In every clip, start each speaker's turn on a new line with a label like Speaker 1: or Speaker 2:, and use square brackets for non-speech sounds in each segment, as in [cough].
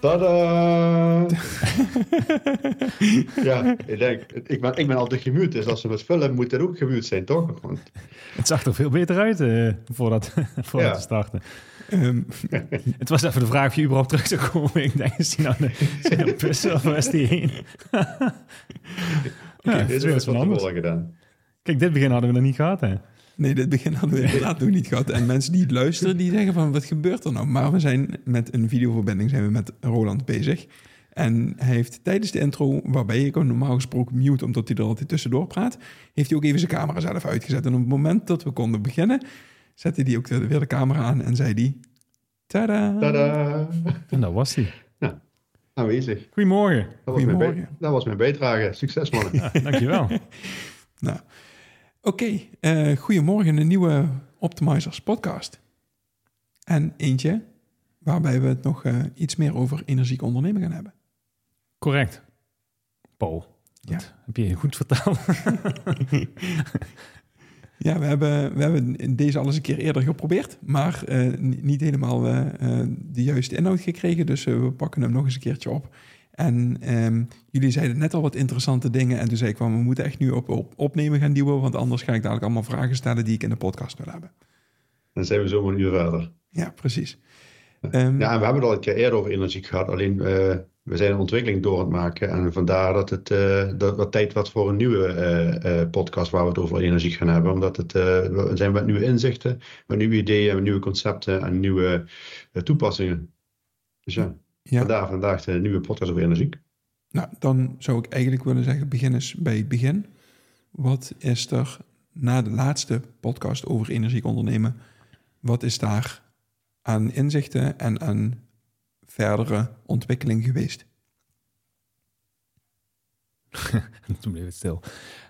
Speaker 1: Tada! [laughs] ja, ik denk, ik ben, ik ben altijd gemute, dus als we met vullen moet dat ook gemute zijn, toch? Want,
Speaker 2: Het zag er veel beter uit eh, voordat, [laughs] voordat
Speaker 1: Ja.
Speaker 2: we starten.
Speaker 3: Ehm, [laughs]
Speaker 2: Het was even de vraag of je überhaupt terug zou komen. Ik denk, is die nou de, zijn de pussen of waar is die heen? ja,
Speaker 1: dit is
Speaker 2: weer
Speaker 1: wat we gedaan.
Speaker 2: Kijk, dit begin hadden we nog niet gehad, hè?
Speaker 3: Nee, dit begin hadden we inderdaad nog niet gehad. En mensen die het luisteren, die zeggen van, wat gebeurt er nou? Maar we zijn met een videoverbinding zijn we met Roland bezig. En hij heeft tijdens de intro, waarbij ik hem normaal gesproken mute, omdat hij er altijd tussendoor praat, heeft hij ook even zijn camera zelf uitgezet. En op het moment dat we konden beginnen, zette hij ook weer de camera aan en zei hij, tada!
Speaker 1: Tada!
Speaker 2: En dat was die.
Speaker 1: Aanwezig.
Speaker 2: Goedemorgen.
Speaker 1: Dat was, mijn
Speaker 3: Goedemorgen.
Speaker 1: dat was mijn bijdrage. Succes, mannen.
Speaker 2: Ja, dankjewel. [laughs]
Speaker 3: Nou, oké. eh, goedemorgen, een nieuwe Optimizers podcast. En eentje waarbij we het nog eh, iets meer over energieke ondernemen gaan hebben.
Speaker 2: Correct. Paul, dat
Speaker 3: Ja.
Speaker 2: heb je goed verteld. [laughs]
Speaker 3: Ja, we hebben, we hebben deze al eens een keer eerder geprobeerd, maar eh, ni- niet helemaal de juiste inhoud gekregen. Dus we pakken hem nog eens een keertje op. En ehm, jullie zeiden net al wat interessante dingen. En toen zei ik van, we moeten echt nu op, op opnemen gaan duwen, want anders ga ik dadelijk allemaal vragen stellen die ik in de podcast wil hebben.
Speaker 1: Dan zijn we zomaar een uur verder.
Speaker 3: Ja, precies. Ehm,
Speaker 1: Ja, en we hebben het al een keer eerder over energiek gehad. Alleen, eh, we zijn een ontwikkeling door het maken. En vandaar dat het eh, dat wat tijd wordt voor een nieuwe eh, podcast waar we het over energiek gaan hebben. Omdat het, we zijn met nieuwe inzichten, met nieuwe ideeën, met nieuwe concepten en nieuwe toepassingen. Dus ja,
Speaker 3: ja.
Speaker 1: vandaar vandaag de nieuwe podcast over energiek.
Speaker 3: Nou, dan zou ik eigenlijk willen zeggen, begin eens bij het begin. Wat is er na de laatste podcast over energiek ondernemen, wat is daar aan inzichten en aan verdere ontwikkeling geweest? [laughs]
Speaker 2: Toen bleef het stil.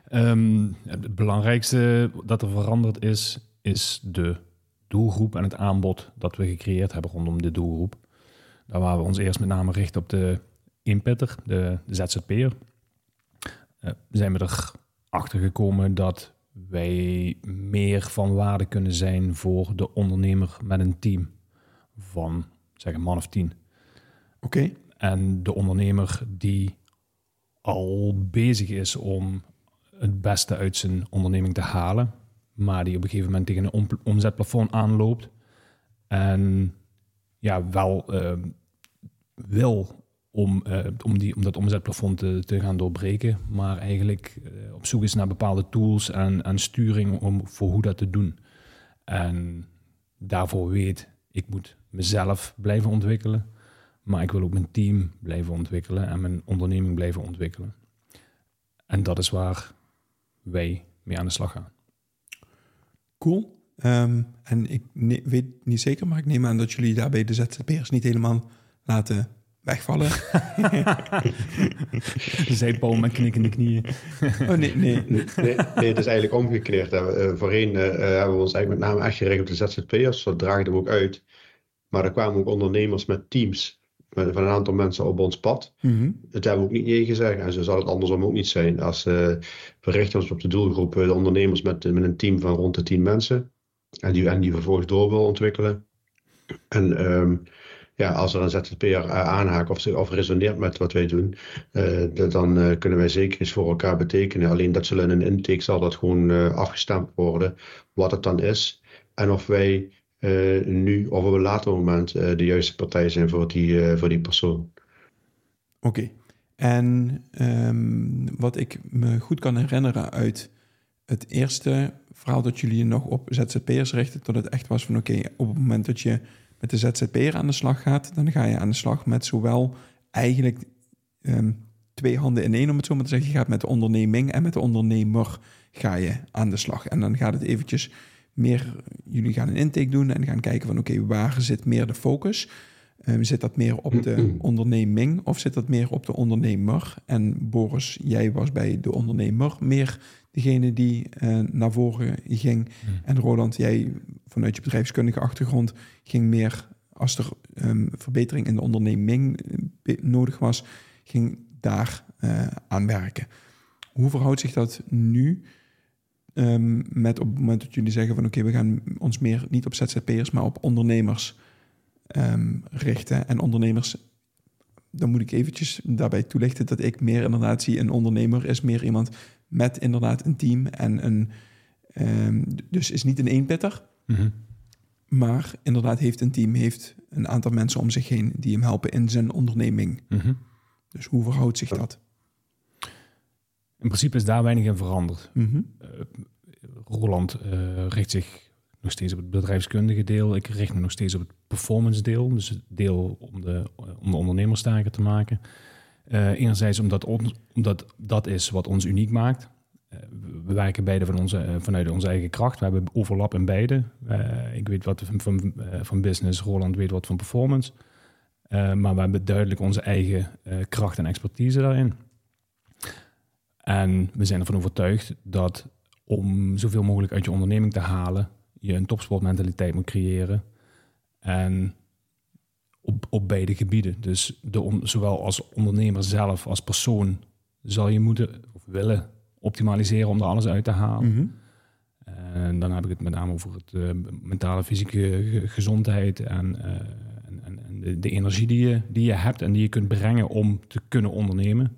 Speaker 2: Ehm, het belangrijkste dat er veranderd is, is de doelgroep en het aanbod dat we gecreëerd hebben rondom de doelgroep. Daar waar we ons eerst met name richten op de inpitter, de, de ZZP'er. Eh, zijn we erachter gekomen dat wij meer van waarde kunnen zijn voor de ondernemer met een team van zeg een man of tien.
Speaker 3: Oké,
Speaker 2: En de ondernemer die al bezig is om het beste uit zijn onderneming te halen, maar die op een gegeven moment tegen een om- omzetplafond aanloopt en ja, wel eh, wil om, eh, om, die, om dat omzetplafond te, te gaan doorbreken, maar eigenlijk eh, op zoek is naar bepaalde tools en, en sturing om, voor hoe dat te doen. En daarvoor weet, ik moet mezelf blijven ontwikkelen. Maar ik wil ook mijn team blijven ontwikkelen en mijn onderneming blijven ontwikkelen. En dat is waar wij mee aan de slag gaan.
Speaker 3: cool. Ehm, en ik ne- weet niet zeker, maar ik neem aan dat jullie daarbij de ZZP'ers niet helemaal laten wegvallen. [laughs]
Speaker 2: Zei Paul met knikkende knieën. [laughs]
Speaker 3: Oh nee, nee.
Speaker 1: Nee, het is eigenlijk omgekeerd. hè. Eh, voorheen eh, eh, hebben we ons eigenlijk met name echt gericht op de ZZP'ers. Dat draagden we ook uit. Maar er kwamen ook ondernemers met teams met- van een aantal mensen op ons pad.
Speaker 3: Mhm.
Speaker 1: Het hebben we ook niet nee gezegd. En zo zal het andersom ook niet zijn. Als eh, we richten ons op de doelgroep, de ondernemers met, met een team van rond de 10 mensen. En die, en die vervolgens door wil ontwikkelen. En ehm, ja, als er een ZZP'er aanhaakt of, of resoneert met wat wij doen, eh, dan eh, kunnen wij zeker iets voor elkaar betekenen. Alleen dat zullen in een intake zal dat gewoon eh, afgestemd worden, wat het dan is. En of wij nu of op een later moment de juiste partij zijn voor die, voor die persoon.
Speaker 3: Oké. En ehm, wat ik me goed kan herinneren uit het eerste verhaal dat jullie nog op ZZP'ers richten, tot het echt was van oké, op het moment dat je met de ZZP'er aan de slag gaat, dan ga je aan de slag met zowel eigenlijk ehm, twee handen in één, om het zo maar te zeggen. Je gaat met de onderneming en met de ondernemer ga je aan de slag. En dan gaat het eventjes meer, jullie gaan een intake doen en gaan kijken van oké, waar zit meer de focus? Um, zit dat meer op de [clears throat] onderneming of zit dat meer op de ondernemer? En Boris, jij was bij de ondernemer meer degene die uh, naar voren ging. Hmm. En Roland, jij vanuit je bedrijfskundige achtergrond ging meer als er um, verbetering in de onderneming eh, nodig was, ging daar uh, aan werken. Hoe verhoudt zich dat nu um, met op het moment dat jullie zeggen van oké, okay, we gaan ons meer niet op ZZP'ers, maar op ondernemers um, richten. En ondernemers, dan moet ik eventjes daarbij toelichten dat ik meer inderdaad zie, een ondernemer is meer iemand met inderdaad een team en een, um, dus is niet een eenpitter. Mm -hmm. Maar inderdaad heeft een team, heeft een aantal mensen om zich heen die hem helpen in zijn onderneming. Mm -hmm. Dus hoe verhoudt zich dat?
Speaker 2: In principe is daar weinig in veranderd. Mm -hmm. uh, Roland uh, richt zich nog steeds op het bedrijfskundige deel. Ik richt me nog steeds op het performance deel. Dus het deel om de, om de ondernemers sterker te maken. Uh, enerzijds omdat, omdat dat is wat ons uniek maakt. Uh, we werken beide van onze, uh, vanuit onze eigen kracht. We hebben overlap in beide. ik weet wat van, van, van, business, Roland weet wat van performance. maar we hebben duidelijk onze eigen kracht en expertise daarin. En we zijn ervan overtuigd dat om zoveel mogelijk uit je onderneming te halen, je een topsportmentaliteit moet creëren. En op, op beide gebieden. Dus de, zowel als ondernemer zelf, als persoon, zal je moeten of willen optimaliseren om er alles uit te halen. Mm -hmm. En dan heb ik het met name over het uh, mentale, fysieke gezondheid en, uh, en, en de, de, energie die je, die je hebt en die je kunt brengen om te kunnen ondernemen.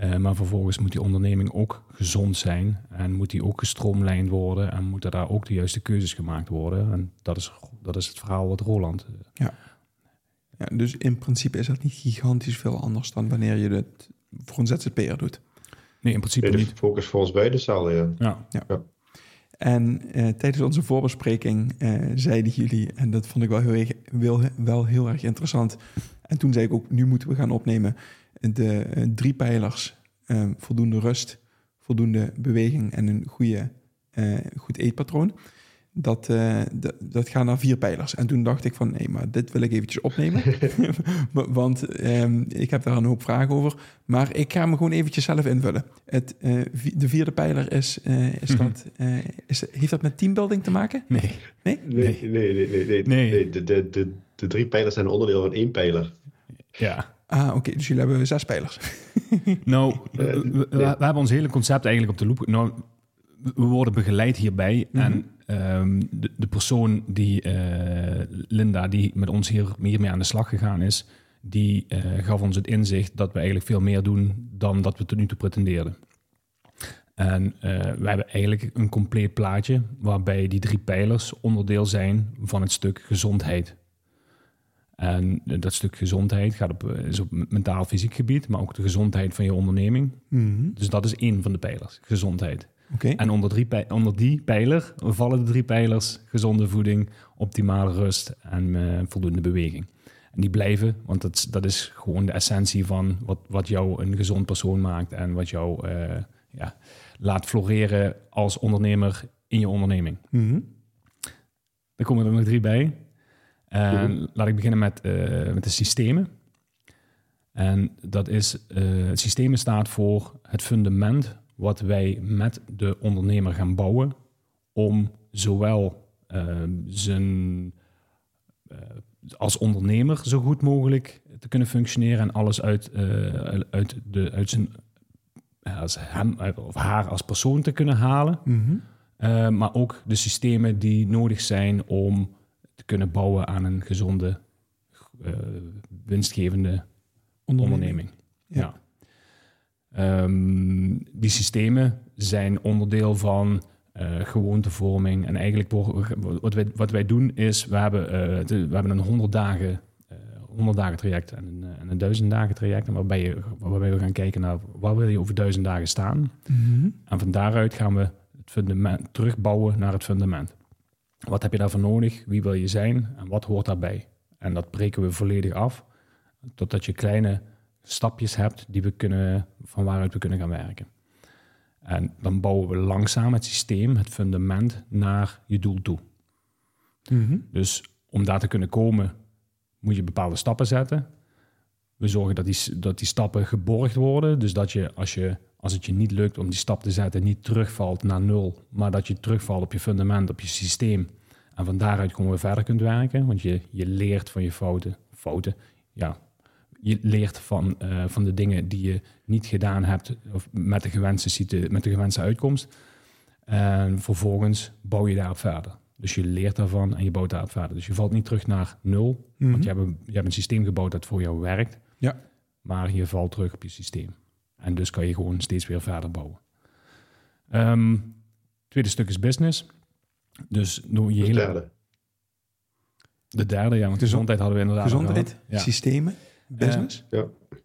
Speaker 2: Uh, maar vervolgens moet die onderneming ook gezond zijn en moet die ook gestroomlijnd worden en moeten daar ook de juiste keuzes gemaakt worden. En dat is, dat is het verhaal wat Roland.
Speaker 3: Ja. ja, dus in principe is dat niet gigantisch veel anders dan wanneer je het voor een ZZP'er doet.
Speaker 2: Nee, in principe niet.
Speaker 1: focus voor ons beiden zal, ja.
Speaker 2: Ja.
Speaker 3: ja. ja. En uh, tijdens onze voorbespreking uh, zeiden jullie, en dat vond ik wel heel, erg, wel, wel heel erg interessant. En toen zei ik ook, nu moeten we gaan opnemen de uh, drie pijlers, uh, voldoende rust, voldoende beweging en een goede, uh, goed eetpatroon. Dat, dat gaat naar vier pijlers. En toen dacht ik van, nee, maar dit wil ik eventjes opnemen. [laughs] [laughs] Want um, ik heb daar een hoop vragen over. Maar ik ga me gewoon eventjes zelf invullen. Het, de vierde pijler is, is mm -hmm. dat, is, heeft dat met teambuilding te maken?
Speaker 2: Nee.
Speaker 1: Nee? Nee, nee, nee. nee, nee, nee. nee. De, de, de, de drie pijlers zijn onderdeel van één pijler.
Speaker 2: Ja.
Speaker 3: Ah, oké. Okay. Dus jullie hebben zes spelers. [laughs]
Speaker 2: nou, we, we, we, hebben ons hele concept eigenlijk op de loop. Nou, we worden begeleid hierbij. Mm -hmm. En um, de, de, persoon die, uh, Linda, die met ons hier, hiermee aan de slag gegaan is, die uh, gaf ons het inzicht dat we eigenlijk veel meer doen dan dat we tot nu toe pretendeerden. En uh, we hebben eigenlijk een compleet plaatje waarbij die drie pijlers onderdeel zijn van het stuk gezondheid. En dat stuk gezondheid gaat op, is op mentaal-fysiek gebied, maar ook de gezondheid van je onderneming. Mm -hmm. Dus dat is één van de pijlers, gezondheid.
Speaker 3: Okay.
Speaker 2: En onder, drie, onder die pijler vallen de drie pijlers: gezonde voeding, optimale rust en uh, voldoende beweging. En die blijven, want dat, dat is gewoon de essentie van wat, wat jou een gezond persoon maakt en wat jou uh, ja, laat floreren als ondernemer in je onderneming.
Speaker 3: Mm -hmm.
Speaker 2: Er komen er nog drie bij. Mm-hmm. laat ik beginnen met, uh, met de systemen. En dat is, uh, het systemen staat voor het fundament wat wij met de ondernemer gaan bouwen om zowel uh, zijn als ondernemer zo goed mogelijk te kunnen functioneren en alles uit, uit, de, uit zijn als hem of haar als persoon te kunnen halen.
Speaker 3: Mm-hmm.
Speaker 2: maar ook de systemen die nodig zijn om te kunnen bouwen aan een gezonde, uh, winstgevende onderneming.
Speaker 3: Ja.
Speaker 2: ja. Um, die systemen zijn onderdeel van uh, gewoontevorming. En eigenlijk wat wij, wat wij doen is, we hebben, uh, de, we hebben een 100 dagen, 100 dagen traject en een, en een 1000 dagen traject. Waarbij, je, waarbij we gaan kijken naar waar wil je over duizend dagen staan.
Speaker 3: Mm -hmm.
Speaker 2: En van daaruit gaan we het fundament, terugbouwen naar het fundament. Wat heb je daarvoor nodig? Wie wil je zijn? En wat hoort daarbij? En dat breken we volledig af, totdat je kleine stapjes hebt die we kunnen, van waaruit we kunnen gaan werken. En dan bouwen we langzaam het systeem, het fundament, naar je doel toe.
Speaker 3: Mhm.
Speaker 2: Dus om daar te kunnen komen, moet je bepaalde stappen zetten. We zorgen dat die, dat die stappen geborgd worden. Dus dat je als, je, als het je niet lukt om die stap te zetten, niet terugvalt naar nul, maar dat je terugvalt op je fundament, op je systeem. En van daaruit gewoon weer verder kunt werken. Want je, je leert van je fouten. Fouten, ja. Je leert van, eh, van de dingen die je niet gedaan hebt of met, de gewenste, met de gewenste uitkomst. En vervolgens bouw je daarop verder. Dus je leert daarvan en je bouwt daarop verder. Dus je valt niet terug naar nul.
Speaker 3: Mhm.
Speaker 2: Want je hebt, een, je hebt een systeem gebouwd dat voor jou werkt.
Speaker 3: Ja.
Speaker 2: Maar je valt terug op je systeem. En dus kan je gewoon steeds weer verder bouwen. Ehm, tweede stuk is business. Dus door je
Speaker 1: De
Speaker 2: hele...
Speaker 1: derde.
Speaker 2: De derde, ja. Want
Speaker 3: Gezond-
Speaker 2: gezondheid hadden we inderdaad
Speaker 3: Gezondheid.
Speaker 2: Ja.
Speaker 3: systemen, business.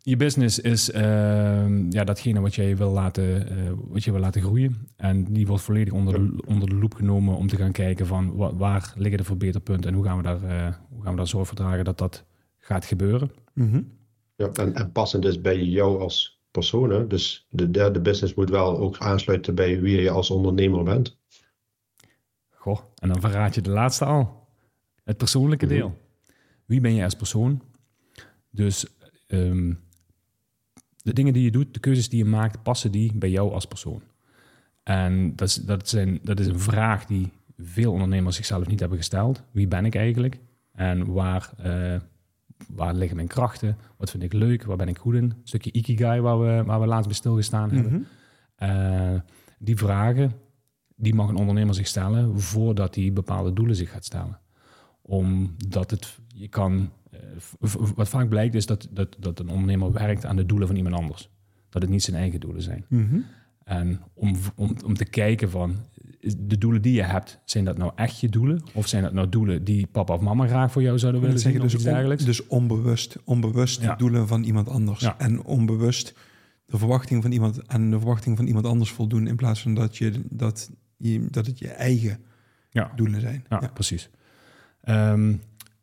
Speaker 2: Je business is ehm, ja, datgene wat jij wil laten, eh, wat je wil laten groeien. En die wordt volledig onder, de, onder de loep genomen om te gaan kijken van wa- waar liggen de verbeterpunten en hoe gaan we daar, eh, hoe gaan we daar zorg voor dragen dat dat gaat gebeuren.
Speaker 3: Mhm.
Speaker 1: Ja, en, en passend is bij jou als persoon. Hè? Dus de derde business moet wel ook aansluiten bij wie je als ondernemer bent.
Speaker 2: Goh, en dan verraad je de laatste al. Het persoonlijke
Speaker 1: Mhm.
Speaker 2: deel. Wie ben je als persoon? Dus ehm, de dingen die je doet, de keuzes die je maakt, passen die bij jou als persoon? En dat is, dat zijn, dat is een vraag die veel ondernemers zichzelf niet hebben gesteld. Wie ben ik eigenlijk? En waar, eh, waar liggen mijn krachten? Wat vind ik leuk? Waar ben ik goed in? Een stukje ikigai waar we, waar we laatst bij stilgestaan hebben.
Speaker 3: Mhm.
Speaker 2: Eh, die vragen, die mag een ondernemer zich stellen voordat hij bepaalde doelen zich gaat stellen. Omdat het, je kan, eh, wat vaak blijkt is dat, dat, dat een ondernemer werkt aan de doelen van iemand anders. Dat het niet zijn eigen doelen zijn.
Speaker 3: Mhm.
Speaker 2: En om, om, om te kijken van, de doelen die je hebt, zijn dat nou echt je doelen? Of zijn dat nou doelen die papa of mama graag voor jou zouden willen
Speaker 3: zeggen, dus, on- dus onbewust, onbewust
Speaker 2: Ja.
Speaker 3: doelen van iemand anders.
Speaker 2: Ja.
Speaker 3: En onbewust de verwachting van iemand aan de verwachting van iemand anders voldoen. In plaats van dat, je, dat, je, dat het je eigen
Speaker 2: Ja.
Speaker 3: doelen zijn.
Speaker 2: Ja, precies. Ehm,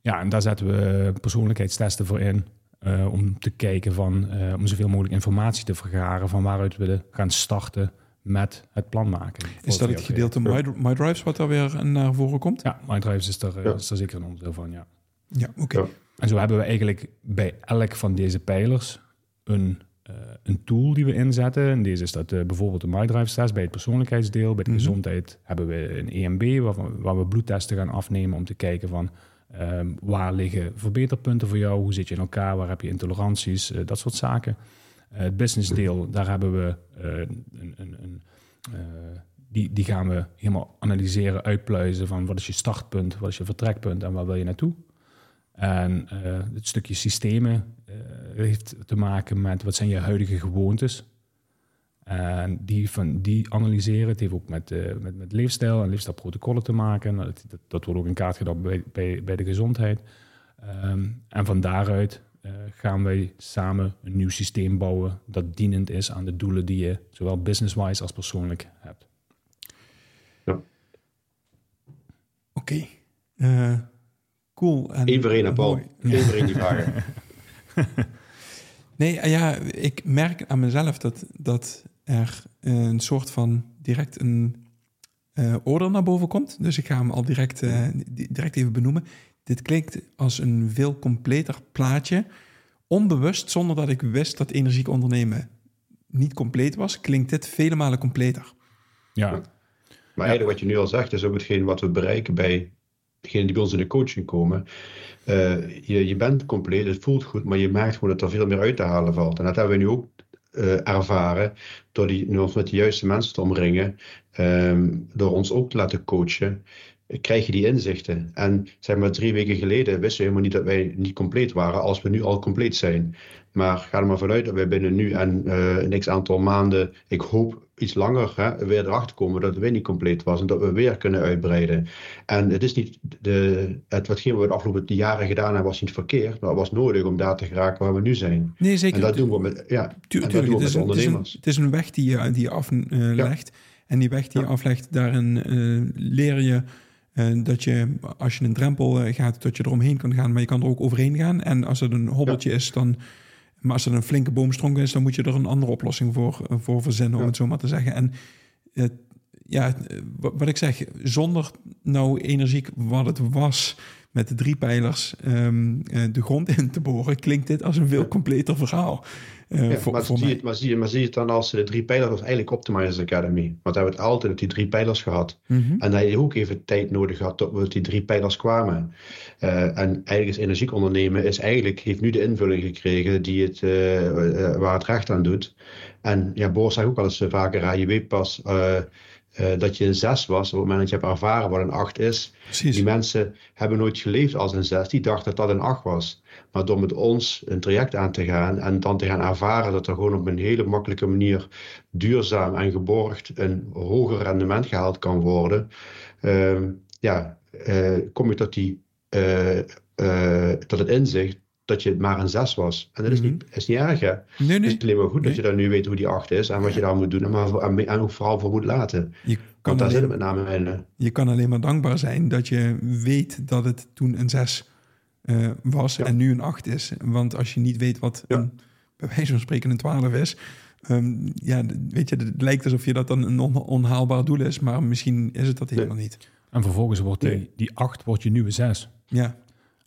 Speaker 2: ja, en daar zetten we persoonlijkheidstesten voor in. eh, om te kijken van, eh, om zoveel mogelijk informatie te vergaren van waaruit we de- gaan starten met het plan maken.
Speaker 3: Is dat het gedeelte
Speaker 1: Ja.
Speaker 3: My, My Drives wat daar weer naar voren komt?
Speaker 2: Ja, MindDrives is er, eh,
Speaker 1: Ja.
Speaker 2: is er zeker een onderdeel van, ja.
Speaker 3: Ja, oké.
Speaker 1: Ja.
Speaker 2: En zo hebben we eigenlijk bij elk van deze pijlers een, eh, een tool die we inzetten. En deze is dat eh, bijvoorbeeld de MyDrive test bij het persoonlijkheidsdeel. Bij de
Speaker 3: Mhm.
Speaker 2: gezondheid hebben we een EMB waar, we- waar we bloedtesten gaan afnemen om te kijken van ehm, waar liggen verbeterpunten voor jou, hoe zit je in elkaar, waar heb je intoleranties, eh, dat soort zaken. Eh, het business deel, daar hebben we eh, een, een, een, eh, die, die gaan we helemaal analyseren, uitpluizen van wat is je startpunt, wat is je vertrekpunt en waar wil je naartoe. En het stukje systemen heeft te maken met wat zijn je huidige gewoontes. En die, van, die analyseren. Het heeft ook met, met, met leefstijl en leefstijlprotocollen te maken. Nou, Dat, dat, wordt ook in kaart bij, bij, bij de gezondheid. Ehm, en van daaruit eh, gaan wij samen een nieuw systeem bouwen dat dienend is aan de doelen die je zowel business-wise als persoonlijk hebt.
Speaker 3: Oké. Eh, cool. En
Speaker 1: Eén voor één, hè, Paul. één die vragen. [laughs]
Speaker 3: Nee, eh, ja, ik merk aan mezelf dat, dat er een soort van direct een eh order naar boven komt. Dus ik ga hem al direct, eh, di- direct even benoemen. Dit klinkt als een veel completer plaatje. Onbewust, zonder dat ik wist dat energiek ondernemen niet compleet was, klinkt dit vele malen completer.
Speaker 2: Ja,
Speaker 1: Maar eigenlijk wat je nu al zegt, is ook hetgeen wat we bereiken bij degenen die bij ons in de coaching komen. Eh, je, je bent compleet, het voelt goed, maar je merkt gewoon dat er veel meer uit te halen valt. En dat hebben we nu ook eh, ervaren door die, ons met de juiste mensen te omringen, ehm, door ons ook te laten coachen. Eh, Krijg je die inzichten. En zeg maar drie weken geleden wisten we helemaal niet dat wij niet compleet waren, als we nu al compleet zijn. Maar ga er maar vanuit dat wij binnen nu en eh, een x aantal maanden, ik hoop iets langer, hè, weer erachter komen dat het weer niet compleet was en dat we weer kunnen uitbreiden. En het is niet, de, het, watgeen we de afgelopen jaren gedaan hebben, was niet verkeerd, maar het was nodig om daar te geraken waar we nu zijn.
Speaker 3: Nee, zeker.
Speaker 1: En dat doen we met, ja, dat
Speaker 3: tuurlijk,
Speaker 1: doen we met
Speaker 3: is een, het, is een,
Speaker 1: ondernemers.
Speaker 3: het is een weg die je, die je aflegt. En die weg die je aflegt, daarin eh, leer je eh, dat je als je een drempel eh, gaat, dat je eromheen kan gaan, maar je kan er ook overheen gaan. En als het een hobbeltje is, dan. Maar als het een flinke boomstronk is, dan moet je er een andere oplossing voor, eh, voor verzinnen, om het zo maar te zeggen. En eh, ja, eh, wat wat ik zeg, zonder nou energiek wat het was met de drie pijlers ehm, eh, de grond in te boren, klinkt dit als een veel completer verhaal. eh,
Speaker 1: Ja,
Speaker 3: voor,
Speaker 1: maar,
Speaker 3: voor
Speaker 1: zie je, maar, zie maar het dan als de drie pijlers als eigenlijk Optimizers Academy? Want we hebben het altijd op die drie pijlers gehad.
Speaker 3: Mhm.
Speaker 1: En dat je ook even tijd nodig had tot we die drie pijlers kwamen. Eh, en eigenlijk is energiek ondernemen is eigenlijk, heeft nu de invulling gekregen die het, eh, eh, waar het recht aan doet. En ja, Boris zegt ook al eens vaker, je weet pas eh, dat je een zes was op het moment dat je hebt ervaren wat een acht is.
Speaker 3: Precies.
Speaker 1: Die mensen hebben nooit geleefd als een zes, die dachten dat dat een acht was. Maar door met ons een traject aan te gaan en dan te gaan ervaren dat er gewoon op een hele makkelijke manier duurzaam en geborgd een hoger rendement gehaald kan worden, ehm, ja, eh, kom je tot, die, eh, eh, tot het inzicht dat je maar een zes was. En dat is,
Speaker 3: Mhm.
Speaker 1: niet, is niet erg, hè?
Speaker 3: Nee,
Speaker 1: Het is alleen maar goed
Speaker 3: Nee.
Speaker 1: dat je dan nu weet hoe die acht is en wat je daar moet doen en, maar, voor- en, en ook vooral voor moet laten.
Speaker 3: Je kan,
Speaker 1: Want daar zit
Speaker 3: alleen,
Speaker 1: het met name in. hè.
Speaker 3: je kan alleen maar dankbaar zijn dat je weet dat het toen een 6 was
Speaker 1: Ja.
Speaker 3: en nu een 8 is. Want als je niet weet wat
Speaker 1: Ja.
Speaker 3: een, bij wijze van spreken een 12 is, ehm, ja, weet je, het lijkt alsof je dat dan een on- onhaalbaar doel is, maar misschien is het dat helemaal niet.
Speaker 2: En vervolgens wordt die,
Speaker 1: Nee.
Speaker 2: die 8 wordt je nieuwe 6.
Speaker 3: Ja,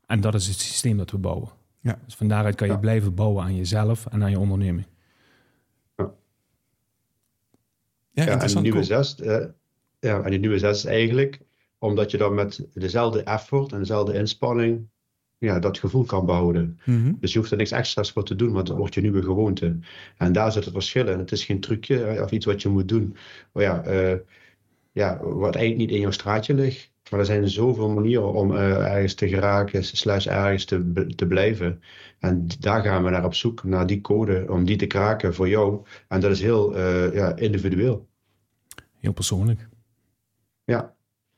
Speaker 2: En dat is het systeem dat we bouwen.
Speaker 3: Ja.
Speaker 2: Dus van daaruit kan je
Speaker 1: Ja.
Speaker 2: blijven bouwen aan jezelf en aan je onderneming.
Speaker 3: ja,
Speaker 1: Ja, en nieuwe
Speaker 3: cool.
Speaker 1: zes, eh, ja, en die nieuwe zes is eigenlijk omdat je dan met dezelfde effort en dezelfde inspanning ja, dat gevoel kan behouden.
Speaker 3: Mhm.
Speaker 1: Dus je hoeft er niks extra's voor te doen, want dat wordt je nieuwe gewoonte. En daar zit het verschil in. Het is geen trucje eh, of iets wat je moet doen. Maar ja, eh, ja, wat eigenlijk niet in jouw straatje ligt. Maar er zijn zoveel manieren om eh, ergens te geraken, slash ergens te, te blijven. En daar gaan we naar op zoek, naar die code, om die te kraken voor jou. En dat is heel eh, ja, individueel.
Speaker 2: Heel persoonlijk.
Speaker 1: Ja,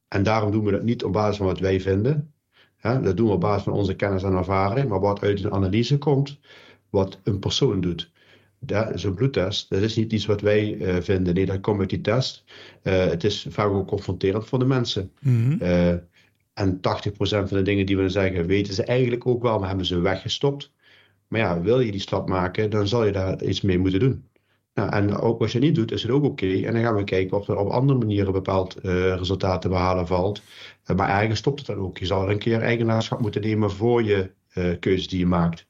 Speaker 1: en daarom doen we dat niet op basis van wat wij vinden. Dat doen we op basis van onze kennis en ervaring, maar wat uit een analyse komt, wat een persoon doet. Dat is een bloedtest. Dat is niet iets wat wij eh, vinden. Nee, dat komt uit die test. Eh, het is vaak ook confronterend voor de mensen.
Speaker 3: Mhm.
Speaker 1: Eh, en 80% van de dingen die we zeggen, weten ze eigenlijk ook wel, maar hebben ze weggestopt. Maar ja, wil je die stap maken, dan zal je daar iets mee moeten doen. Nou, en ook als je het niet doet, is het ook oké. En dan gaan we kijken of er op andere manieren bepaald resultaat te behalen valt. Maar ergens stopt het dan ook. Je zal er een keer eigenaarschap moeten nemen voor je keuzes die je maakt.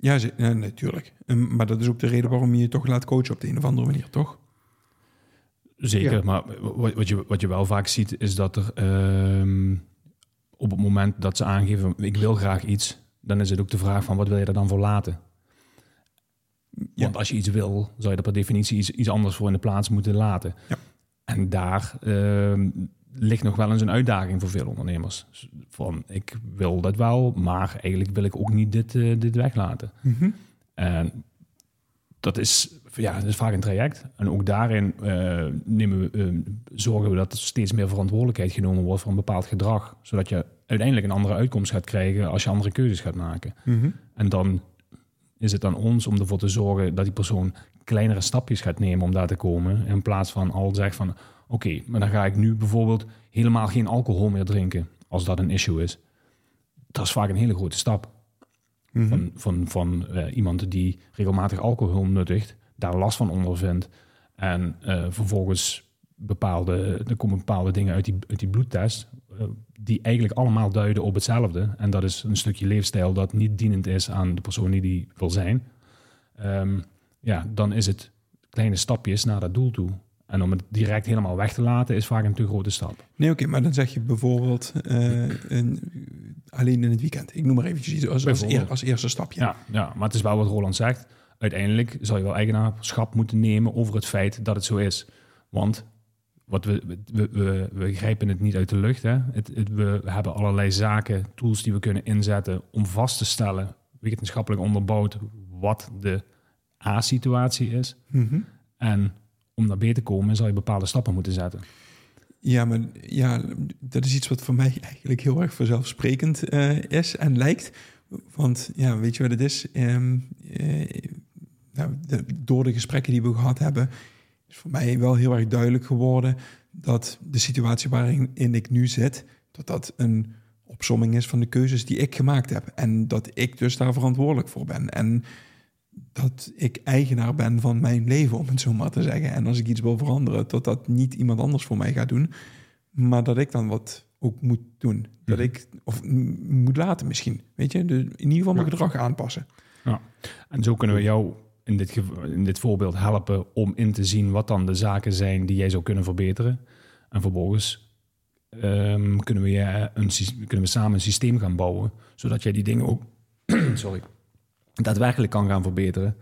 Speaker 3: Ja, ze- ja, natuurlijk. Ehm, maar dat is ook de reden waarom je je toch laat coachen op de een of andere manier, toch?
Speaker 2: Zeker,
Speaker 1: Ja.
Speaker 2: maar wat, wat, je, wat je wel vaak ziet is dat er ehm, op het moment dat ze aangeven ik wil graag iets, dan is het ook de vraag van wat wil je er dan voor laten?
Speaker 3: Ja.
Speaker 2: Want als je iets wil, zou je er per definitie iets, iets anders voor in de plaats moeten laten.
Speaker 3: Ja.
Speaker 2: En daar ehm, ligt nog wel eens een uitdaging voor veel ondernemers. Van ik wil dat wel, maar eigenlijk wil ik ook niet dit, eh, dit weglaten.
Speaker 3: Mhm.
Speaker 2: En dat is, ja, dat is vaak een traject. En ook daarin eh, nemen we, eh, zorgen we dat er steeds meer verantwoordelijkheid genomen wordt voor een bepaald gedrag. Zodat je uiteindelijk een andere uitkomst gaat krijgen als je andere keuzes gaat maken.
Speaker 3: Mhm.
Speaker 2: En dan is het aan ons om ervoor te zorgen dat die persoon kleinere stapjes gaat nemen om daar te komen. In plaats van al zegt van oké, maar dan ga ik nu bijvoorbeeld helemaal geen alcohol meer drinken. Als dat een issue is. Dat is vaak een hele grote stap
Speaker 3: Mhm.
Speaker 2: van, van, van eh, iemand die regelmatig alcohol nuttigt, daar last van ondervindt. En eh, vervolgens bepaalde, er komen bepaalde dingen uit die, uit die bloedtest, eh, die eigenlijk allemaal duiden op hetzelfde. En dat is een stukje leefstijl dat niet dienend is aan de persoon die die wil zijn. Ehm, ja, dan is het kleine stapjes naar dat doel toe. En om het direct helemaal weg te laten is vaak een te grote stap.
Speaker 3: Nee, oké, maar dan zeg je bijvoorbeeld eh, een, alleen in het weekend. Ik noem maar eventjes iets als, als, eer- als eerste stapje.
Speaker 2: Ja, ja, maar het is wel wat Roland zegt. Uiteindelijk zal je wel eigenaarschap moeten nemen over het feit dat het zo is. Want wat we, we, we, we grijpen het niet uit de lucht. Hè? Het, het- we, we hebben allerlei zaken, tools die we kunnen inzetten om vast te stellen, wetenschappelijk onderbouwd, wat de A-situatie is.
Speaker 3: Mhm.
Speaker 2: En om daar beter te komen, zal je bepaalde stappen moeten zetten.
Speaker 3: Ja, maar ja, dat is iets wat voor mij eigenlijk heel erg vanzelfsprekend eh, is en lijkt. Want ja, weet je wat het is? Eh, nou, de- door de gesprekken die we gehad hebben, is voor mij wel heel erg duidelijk geworden dat de situatie waarin ik nu zit, dat dat een opsomming is van de keuzes die ik gemaakt heb. En dat ik dus daar verantwoordelijk voor ben. En dat ik eigenaar ben van mijn leven, om het zo maar te zeggen. En als ik iets wil veranderen, dat dat niet iemand anders voor mij gaat doen, maar dat ik dan wat ook moet doen. Dat
Speaker 2: Mhm.
Speaker 3: ik, of moet laten misschien, weet je. Dus in ieder geval mijn
Speaker 1: Ja.
Speaker 3: gedrag aanpassen.
Speaker 2: Ja. En zo kunnen we jou in dit, in dit voorbeeld helpen om in te zien wat dan de zaken zijn die jij zou kunnen verbeteren. En vervolgens ehm, kunnen, we je een, kunnen we samen een systeem gaan bouwen, zodat jij die dingen ook [clears throat] sorry, daadwerkelijk kan gaan verbeteren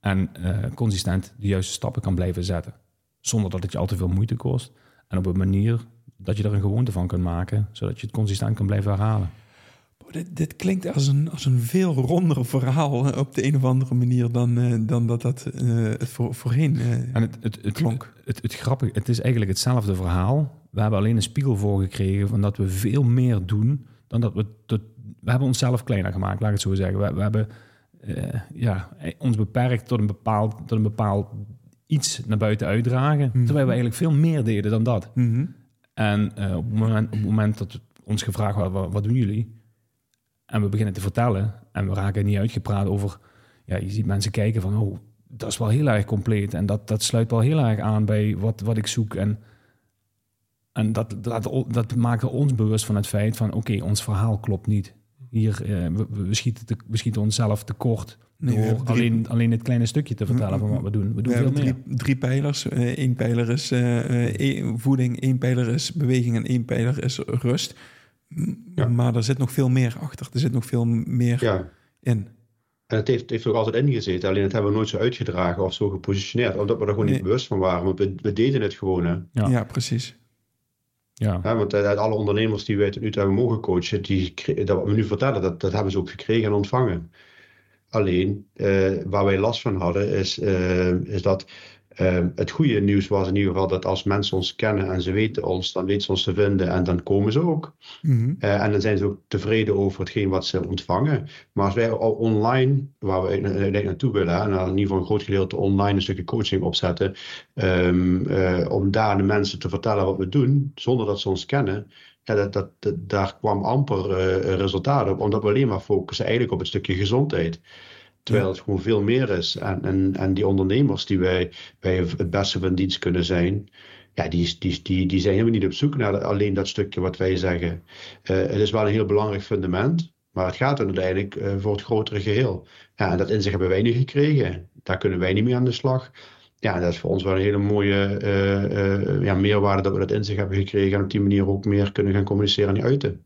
Speaker 2: en eh, consistent de juiste stappen kan blijven zetten. Zonder dat het je al te veel moeite kost. En op een manier dat je er een gewoonte van kunt maken, zodat je het consistent kan blijven herhalen.
Speaker 3: Dit, dit klinkt als een, als een veel ronder verhaal op de een of andere manier dan, eh, dan dat dat het voor, voorheen
Speaker 2: En het, het, het,
Speaker 3: klonk.
Speaker 2: Het, het grappige, het is eigenlijk hetzelfde verhaal. We hebben alleen een spiegel voor gekregen van dat we veel meer doen dan dat we... Tot, we hebben onszelf kleiner gemaakt, laat ik het zo zeggen. We, we hebben ja, ons beperkt tot een, bepaald, tot een bepaald iets naar buiten uitdragen. Terwijl we eigenlijk veel meer deden dan dat.
Speaker 3: Mhm.
Speaker 2: En eh, op, het moment, op het moment dat ons gevraagd wordt, wat, wat doen jullie? En we beginnen te vertellen en we raken niet uitgepraat over... Ja, je ziet mensen kijken van, oh, dat is wel heel erg compleet. En dat, dat sluit wel heel erg aan bij wat, wat ik zoek. En, en dat, dat, dat maakte ons bewust van het feit van, oké, ons verhaal klopt niet. Hier, eh, we, we, schieten te, we schieten onszelf tekort
Speaker 3: Nee,
Speaker 2: door
Speaker 3: drie-
Speaker 2: alleen, alleen dit kleine stukje te vertellen van wat we doen. We
Speaker 3: We
Speaker 2: doen veel
Speaker 3: hebben
Speaker 2: meer.
Speaker 3: drie, drie pijlers. Eén pijler is eh, eh, voeding, één pijler is beweging en één pijler is rust.
Speaker 1: Ja.
Speaker 3: Maar er zit nog veel meer achter. Er zit nog veel meer
Speaker 1: Ja,
Speaker 3: in.
Speaker 1: en het heeft, het heeft er ook altijd ingezeten, alleen dat hebben we nooit zo uitgedragen of zo gepositioneerd, omdat we er gewoon
Speaker 3: Nee.
Speaker 1: niet bewust van waren. Want we, we deden het gewoon. Hè.
Speaker 2: Ja.
Speaker 3: Ja, precies.
Speaker 2: Ja.
Speaker 1: Want uit alle ondernemers die wij tot nu toe hebben mogen coachen, die, dat wat we nu vertellen, dat, dat hebben ze ook gekregen en ontvangen. Alleen, eh, waar wij last van hadden, is, eh, is dat eh, het goede nieuws was in ieder geval dat als mensen ons kennen en ze weten ons, dan weten ze ons te vinden en dan komen ze ook.
Speaker 3: Mhm.
Speaker 1: Eh, en dan zijn ze ook tevreden over hetgeen wat ze ontvangen. Maar als wij al online, waar we uiteindelijk naartoe willen, en in ieder geval een groot gedeelte online een stukje coaching opzetten, ehm, eh, om daar de mensen te vertellen wat we doen, zonder dat ze ons kennen, ja, dat, dat, dat- daar kwam amper eh, resultaat op, omdat we alleen maar focussen eigenlijk op het stukje gezondheid. Terwijl het gewoon veel meer is. En, en, en die ondernemers die wij, wij het beste van dienst kunnen zijn, ja, die, die, die, die zijn helemaal niet op zoek naar alleen dat stukje wat wij zeggen. Eh, het is wel een heel belangrijk fundament, maar het gaat uiteindelijk eh, voor het grotere geheel. Ja, en dat inzicht hebben wij niet gekregen. Daar kunnen wij niet mee aan de slag. Ja, dat is voor ons wel een hele mooie eh, ja, meerwaarde dat we dat inzicht hebben gekregen en op die manier ook meer kunnen gaan communiceren en uiten.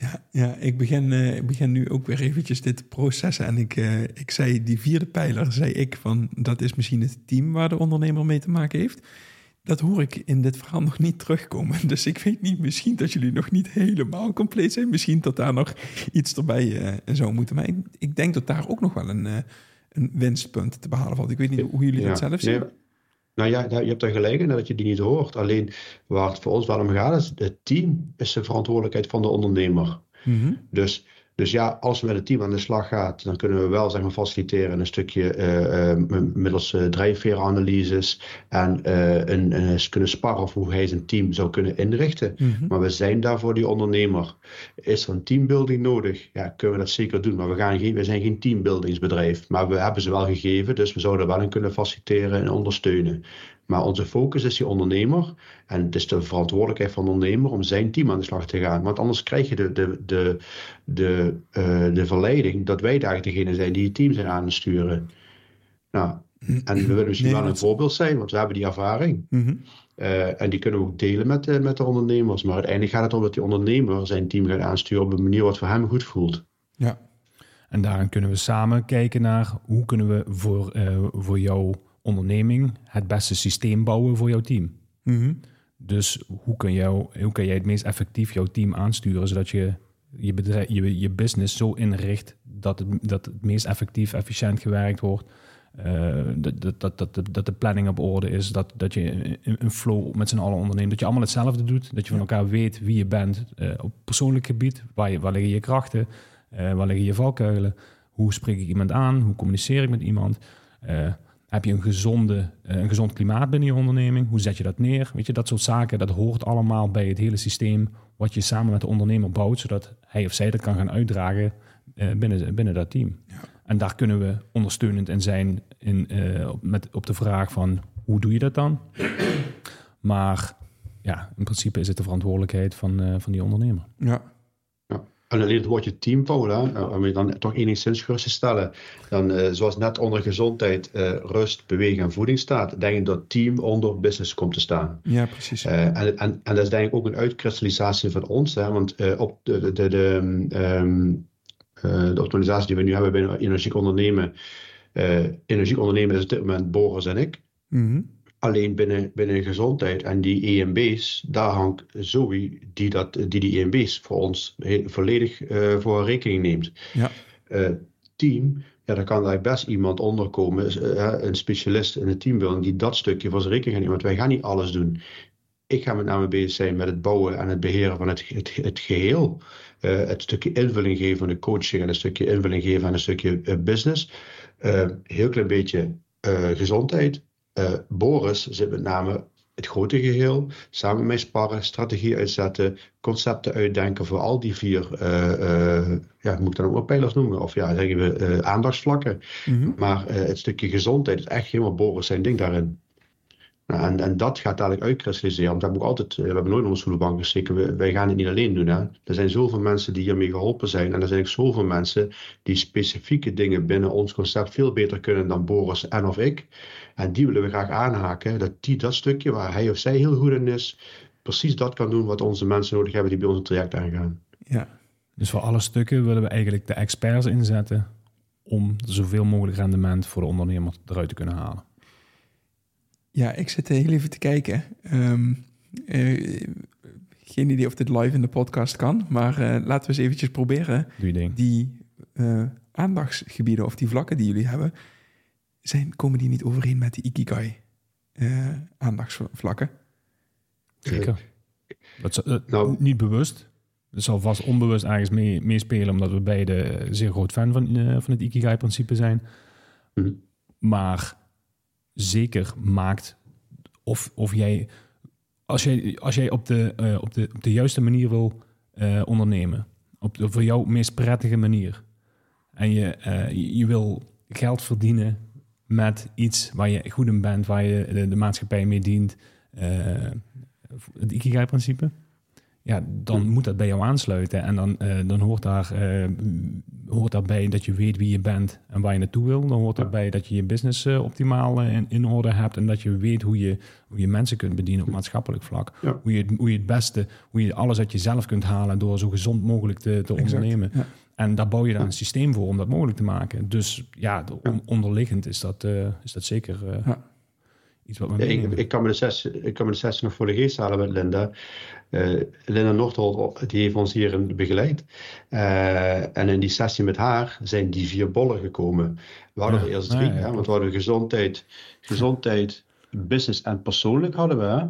Speaker 3: Ja, ja ik, begin, eh, ik begin nu ook weer eventjes dit te processen. En ik, eh, ik zei, die vierde pijler, zei ik van, dat is misschien het team waar de ondernemer mee te maken heeft. Dat hoor ik in dit verhaal [laughs] nog niet terugkomen. Dus ik weet niet, misschien dat jullie nog niet helemaal compleet zijn. Misschien dat daar nog iets erbij eh, zou moeten. Maar ik, ik denk dat daar ook nog wel een, een winstpunt te behalen valt. Ik weet niet hoe jullie dat zelf zien.
Speaker 1: Nou ja, je hebt er gelijk in dat je die niet hoort. Alleen waar het voor ons wel om gaat, is het team is de verantwoordelijkheid van de ondernemer.
Speaker 3: Mhm.
Speaker 1: Dus, dus ja, als we met het team aan de slag gaan, dan kunnen we wel zeg maar, faciliteren een stukje m- middels eh, drijfveeranalyses en eh, een, kunnen sparren hoe hij zijn team zou kunnen inrichten.
Speaker 3: Mhm.
Speaker 1: Maar we zijn daar voor die ondernemer. Is er een teambuilding nodig? Ja, kunnen we dat zeker doen. Maar we, gaan geen, we zijn geen teambuildingsbedrijf. Maar we hebben ze wel gegeven, dus we zouden wel in kunnen faciliteren en ondersteunen. Maar onze focus is die ondernemer. En het is de verantwoordelijkheid van de ondernemer om zijn team aan de slag te gaan. Want anders krijg je de, de, de, de, eh, de verleiding dat wij daar degene zijn die het team zijn aan het sturen. Nou, en we willen misschien
Speaker 3: Nee,
Speaker 1: wel een voorbeeld zijn, want we hebben die ervaring.
Speaker 3: Mhm.
Speaker 1: Eh, en die kunnen we ook delen met, de- met de ondernemers. Maar uiteindelijk gaat het om dat die ondernemer zijn team gaat aansturen op een manier wat voor hem goed voelt.
Speaker 3: Ja,
Speaker 2: En daarin kunnen we samen kijken naar hoe kunnen we voor, eh, voor jouw onderneming het beste systeem bouwen voor jouw team.
Speaker 3: Mhm.
Speaker 2: Dus hoe kun, jou, hoe kun jij het meest effectief jouw team aansturen, zodat je je, bedrijf, je, je business zo inricht dat het, dat het meest effectief, efficiënt gewerkt wordt. Eh, dat, dat, dat, dat, de- dat de planning op orde is, dat, dat je een, flow met z'n allen onderneemt, dat je allemaal hetzelfde doet, dat je van elkaar weet wie je bent eh, op persoonlijk gebied, waar, je, waar liggen je krachten, eh, waar liggen je valkuilen, hoe spreek ik iemand aan, hoe communiceer ik met iemand. Eh, Heb je een, gezonde, eh, een gezond klimaat binnen je onderneming? Hoe zet je dat neer? Weet je, dat soort zaken, dat hoort allemaal bij het hele systeem wat je samen met de ondernemer bouwt, zodat hij of zij dat kan gaan uitdragen uh, binnen, binnen dat team. Ja. En daar kunnen we ondersteunend in zijn in, uh, op, met, op de vraag van hoe doe je dat dan? Maar ja, in principe is het de verantwoordelijkheid van, uh, van die ondernemer.
Speaker 3: Ja,
Speaker 1: alleen het woordje teampower, hè, om je dan toch enigszins gerust te stellen. Dan, uh, zoals net onder gezondheid, uh, rust, bewegen en voeding staat, denk ik dat team onder business komt te staan.
Speaker 3: Ja, precies.
Speaker 1: Uh, en, en, en dat is denk ik ook een uitkristallisatie van ons. Hè, want op de, de, de, de, um, de organisatie die we nu hebben binnen energiek ondernemen, energiek ondernemen is op dit moment Boris en ik.
Speaker 3: Mm -hmm.
Speaker 1: Alleen binnen, binnen gezondheid en die EMB's, daar hangt Zoe die dat, die, die EMB's voor ons volledig uh, voor rekening neemt.
Speaker 3: Ja.
Speaker 1: Uh, team, ja, daar kan daar best iemand onderkomen, uh, een specialist in het teambuilding, die dat stukje voor zijn rekening gaat nemen. Want wij gaan niet alles doen. Ik ga met name bezig zijn met het bouwen en het beheren van het, het, het geheel. het stukje invulling geven aan de coaching en een stukje invulling geven aan een stukje business. heel klein beetje gezondheid uh, Boris zit met name het grote geheel, samen met sparren, strategie uitzetten, concepten uitdenken voor al die vier, uh, uh, ja, moet ik dan ook wel pijlers noemen, of ja, zeggen we aandachtsvlakken.
Speaker 3: Mm -hmm.
Speaker 1: Maar het stukje gezondheid is echt helemaal Boris zijn ding daarin. Nou, en, en dat gaat dadelijk uitkristalliseren. Want we hebben, ook altijd, we hebben nooit de bank. We, wij gaan het niet alleen doen. Hè. Er zijn zoveel mensen die hiermee geholpen zijn. En er zijn ook zoveel mensen die specifieke dingen binnen ons concept veel beter kunnen dan Boris en of ik. En die willen we graag aanhaken. Dat die dat stukje waar hij of zij heel goed in is, precies dat kan doen wat onze mensen nodig hebben die bij ons traject aangaan.
Speaker 3: Ja.
Speaker 2: Dus voor alle stukken willen we eigenlijk de experts inzetten om zoveel mogelijk rendement voor de ondernemer eruit te kunnen halen.
Speaker 3: Ja, ik zit heel even te kijken. Um, uh, geen idee of dit live in de podcast kan, maar uh, laten we eens eventjes proberen. Die uh, aandachtsgebieden of die vlakken die jullie hebben, zijn, komen die niet overeen met die Ikigai aandachtsvlakken?
Speaker 2: Zeker. Dat is, nou, niet bewust. Het zal vast onbewust ergens mee, meespelen, omdat we beide zeer groot fan van, van het Ikigai-principe zijn.
Speaker 1: Mm.
Speaker 2: Maar zeker maakt of, of jij, als jij, als jij op, de, uh, op, de, op de juiste manier wil uh, ondernemen, op de voor jou meest prettige manier, en je, uh, je wil geld verdienen met iets waar je goed in bent, waar je de, de maatschappij mee dient, het Ikigai-principe, ja, dan moet dat bij jou aansluiten. En dan, uh, dan hoort, daar, uh, hoort daarbij dat je weet wie je bent en waar je naartoe wil. Dan hoort daarbij dat je je business uh, optimaal in, in, orde hebt en dat je weet hoe je, hoe je mensen kunt bedienen op maatschappelijk vlak.
Speaker 1: Ja.
Speaker 2: Hoe, je, hoe je het beste, hoe je alles uit jezelf kunt halen door zo gezond mogelijk te, te ondernemen.
Speaker 3: Ja.
Speaker 2: En daar bouw je dan een systeem voor om dat mogelijk te maken. Dus ja, on, onderliggend is dat, is dat zeker iets wat we
Speaker 1: ja, ik, ik, kan me de sessie, ik kan me de sessie nog voor de geest halen met Linda. Uh, Linda Noordholt, die heeft ons hier begeleid. Uh, en in die sessie met haar zijn die vier bollen gekomen. We hadden ja, er eerst drie, ja, hè, want we hadden gezondheid, gezondheid, business en persoonlijk hadden we. Hè?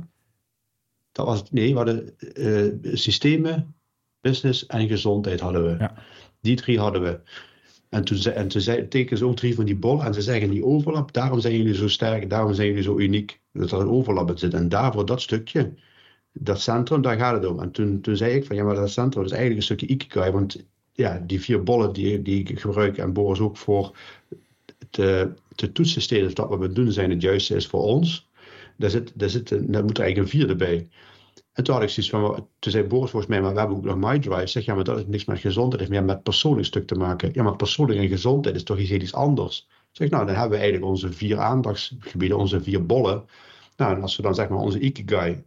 Speaker 1: Dat was, nee, we hadden uh, systemen, business en gezondheid hadden we. Die drie hadden we. En toen, en toen zei, tekenen ze ook drie van die bollen en ze zeggen die overlap, daarom zijn jullie zo sterk, daarom zijn jullie zo uniek, dat er een overlap zit. En daarvoor dat stukje, dat centrum, daar gaat het om. En toen, toen zei ik van ja, maar dat centrum is eigenlijk een stukje ikigai, want ja, die vier bollen die, die ik gebruik en Boris ook voor te, te toetsen steeds of dat wat we doen zijn het juiste is voor ons, daar, zit, daar, zit, daar moet er eigenlijk een vierde bij. En toen had van, toen zei Boris volgens mij, maar we hebben ook nog MyDrive. Zeg, ja, maar dat heeft niks met gezondheid, heeft meer met persoonlijk stuk te maken. Ja, maar persoonlijk en gezondheid is toch iets iets anders. Zeg, nou, dan hebben we eigenlijk onze vier aandachtsgebieden, onze vier bollen. Nou, en als we dan zeg maar onze Ikigai,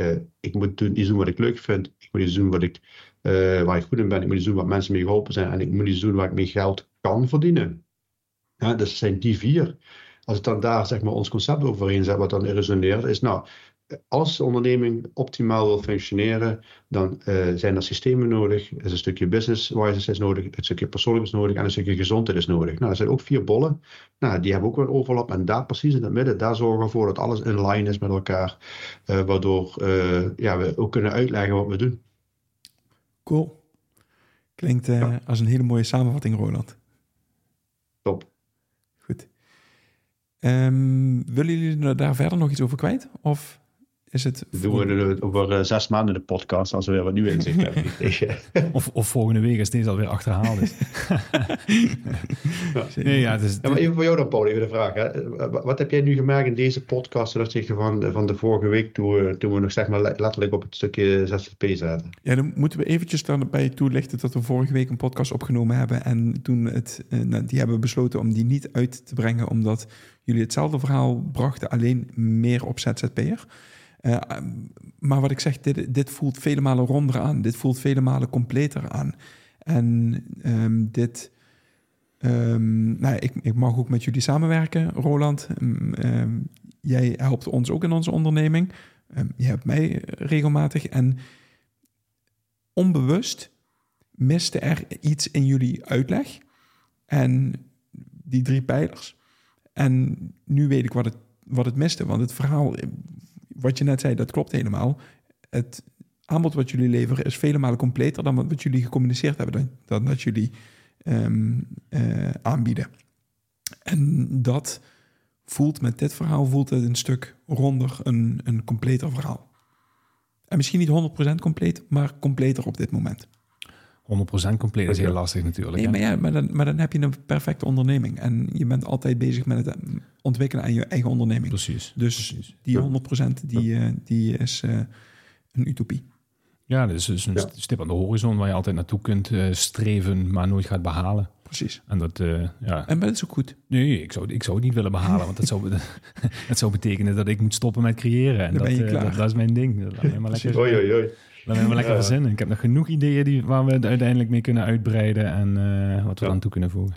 Speaker 1: uh, ik moet doen, iets doen wat ik leuk vind, ik moet iets doen wat ik, uh, waar ik goed in ben, ik moet iets doen wat mensen mee geholpen zijn en ik moet iets doen waar ik mee geld kan verdienen. Ja, dus het zijn die vier. Als ik dan daar zeg maar ons concept overheen zet, wat dan resoneert, is nou, als de onderneming optimaal wil functioneren, dan uh, zijn er systemen nodig. Er is een stukje business wise is nodig, een stukje persoonlijk is nodig en een stukje gezondheid is nodig. Nou, er zijn ook vier bollen. Nou, die hebben ook wel overlap. En daar precies in het midden, daar zorgen we ervoor dat alles in lijn is met elkaar. Uh, waardoor uh, ja, we ook kunnen uitleggen wat we doen.
Speaker 3: Cool. Klinkt ja. als een hele mooie samenvatting, Roland.
Speaker 1: Top.
Speaker 3: Goed. Ehm, willen jullie daar verder nog iets over kwijt? Of is het...
Speaker 1: Doen we er over eh, zes maanden de podcast als we weer wat nieuw inzicht hebben [laughs] gekregen.
Speaker 2: Of, of volgende week als deze alweer achterhaald is. [laughs] nee, ja, het is,
Speaker 1: Ja, maar even voor jou dan, Paul, even de vraag. Hè. Wat- heb jij nu gemerkt in deze podcast ten opzichte van, van de vorige week, toen we, toen we nog zeg maar le- letterlijk op het stukje ZZP zaten?
Speaker 3: Ja, dan moeten we eventjes daarbij toelichten dat we vorige week een podcast opgenomen hebben. En toen het, eh, nou, die hebben we besloten om die niet uit te brengen, omdat jullie hetzelfde verhaal brachten, alleen meer op ZZP'er. Eh, maar wat ik zeg, dit, dit voelt vele malen ronder aan. Dit voelt vele malen completer aan. En ehm, dit... ehm, nou, ik, ik mag ook met jullie samenwerken, Roland. Ehm, ehm, jij helpt ons ook in onze onderneming. Je hebt mij regelmatig. En onbewust miste er iets in jullie uitleg. En die drie pijlers. En nu weet ik wat het, wat het miste. Want het verhaal, wat je net zei, dat klopt helemaal. Het aanbod wat jullie leveren is vele malen completer dan wat jullie gecommuniceerd hebben. Dan, dan dat jullie ehm, eh, aanbieden. En dat voelt met dit verhaal voelt het een stuk ronder, een, een completer verhaal. En misschien niet 100% compleet, maar completer op dit moment.
Speaker 2: 100% compleet is heel lastig natuurlijk.
Speaker 3: Nee, maar, ja, maar, dan, maar dan heb je een perfecte onderneming. En je bent altijd bezig met het ontwikkelen aan je eigen onderneming.
Speaker 2: Precies.
Speaker 3: Dus
Speaker 2: precies.
Speaker 3: die 100% die, eh, die is eh, een utopie.
Speaker 2: Ja, dat is dus een
Speaker 1: Ja.
Speaker 2: stip aan de horizon waar je altijd naartoe kunt eh, streven, maar nooit gaat behalen.
Speaker 3: Precies.
Speaker 2: En dat, eh, ja.
Speaker 3: En maar dat is ook goed.
Speaker 2: Nee, ik zou, ik zou het niet willen behalen, want dat zou, [laughs] dat zou betekenen dat ik moet stoppen met creëren. En
Speaker 3: Dan
Speaker 2: dat,
Speaker 3: ben je klaar.
Speaker 2: dat, dat is mijn ding. Laat mij maar lekker,
Speaker 1: Oei, oei, oei.
Speaker 2: Mij maar lekker verzinnen. Ik heb nog genoeg ideeën die, waar we het uiteindelijk mee kunnen uitbreiden en eh, wat we
Speaker 1: Ja.
Speaker 2: aan toe kunnen voegen.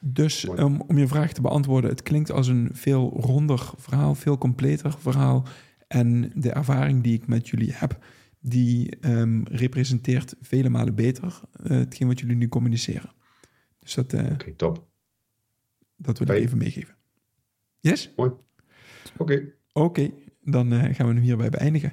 Speaker 3: Dus
Speaker 1: Mooi.
Speaker 3: um, om je vraag te beantwoorden, het klinkt als een veel ronder verhaal, veel completer verhaal. En de ervaring die ik met jullie heb, die ehm, representeert vele malen beter eh, hetgeen wat jullie nu communiceren. Dus dat, eh,
Speaker 1: Oké, top.
Speaker 3: dat wil ik even meegeven. Yes?
Speaker 1: Oké,
Speaker 3: Oké, dan eh, gaan we hem hierbij beëindigen.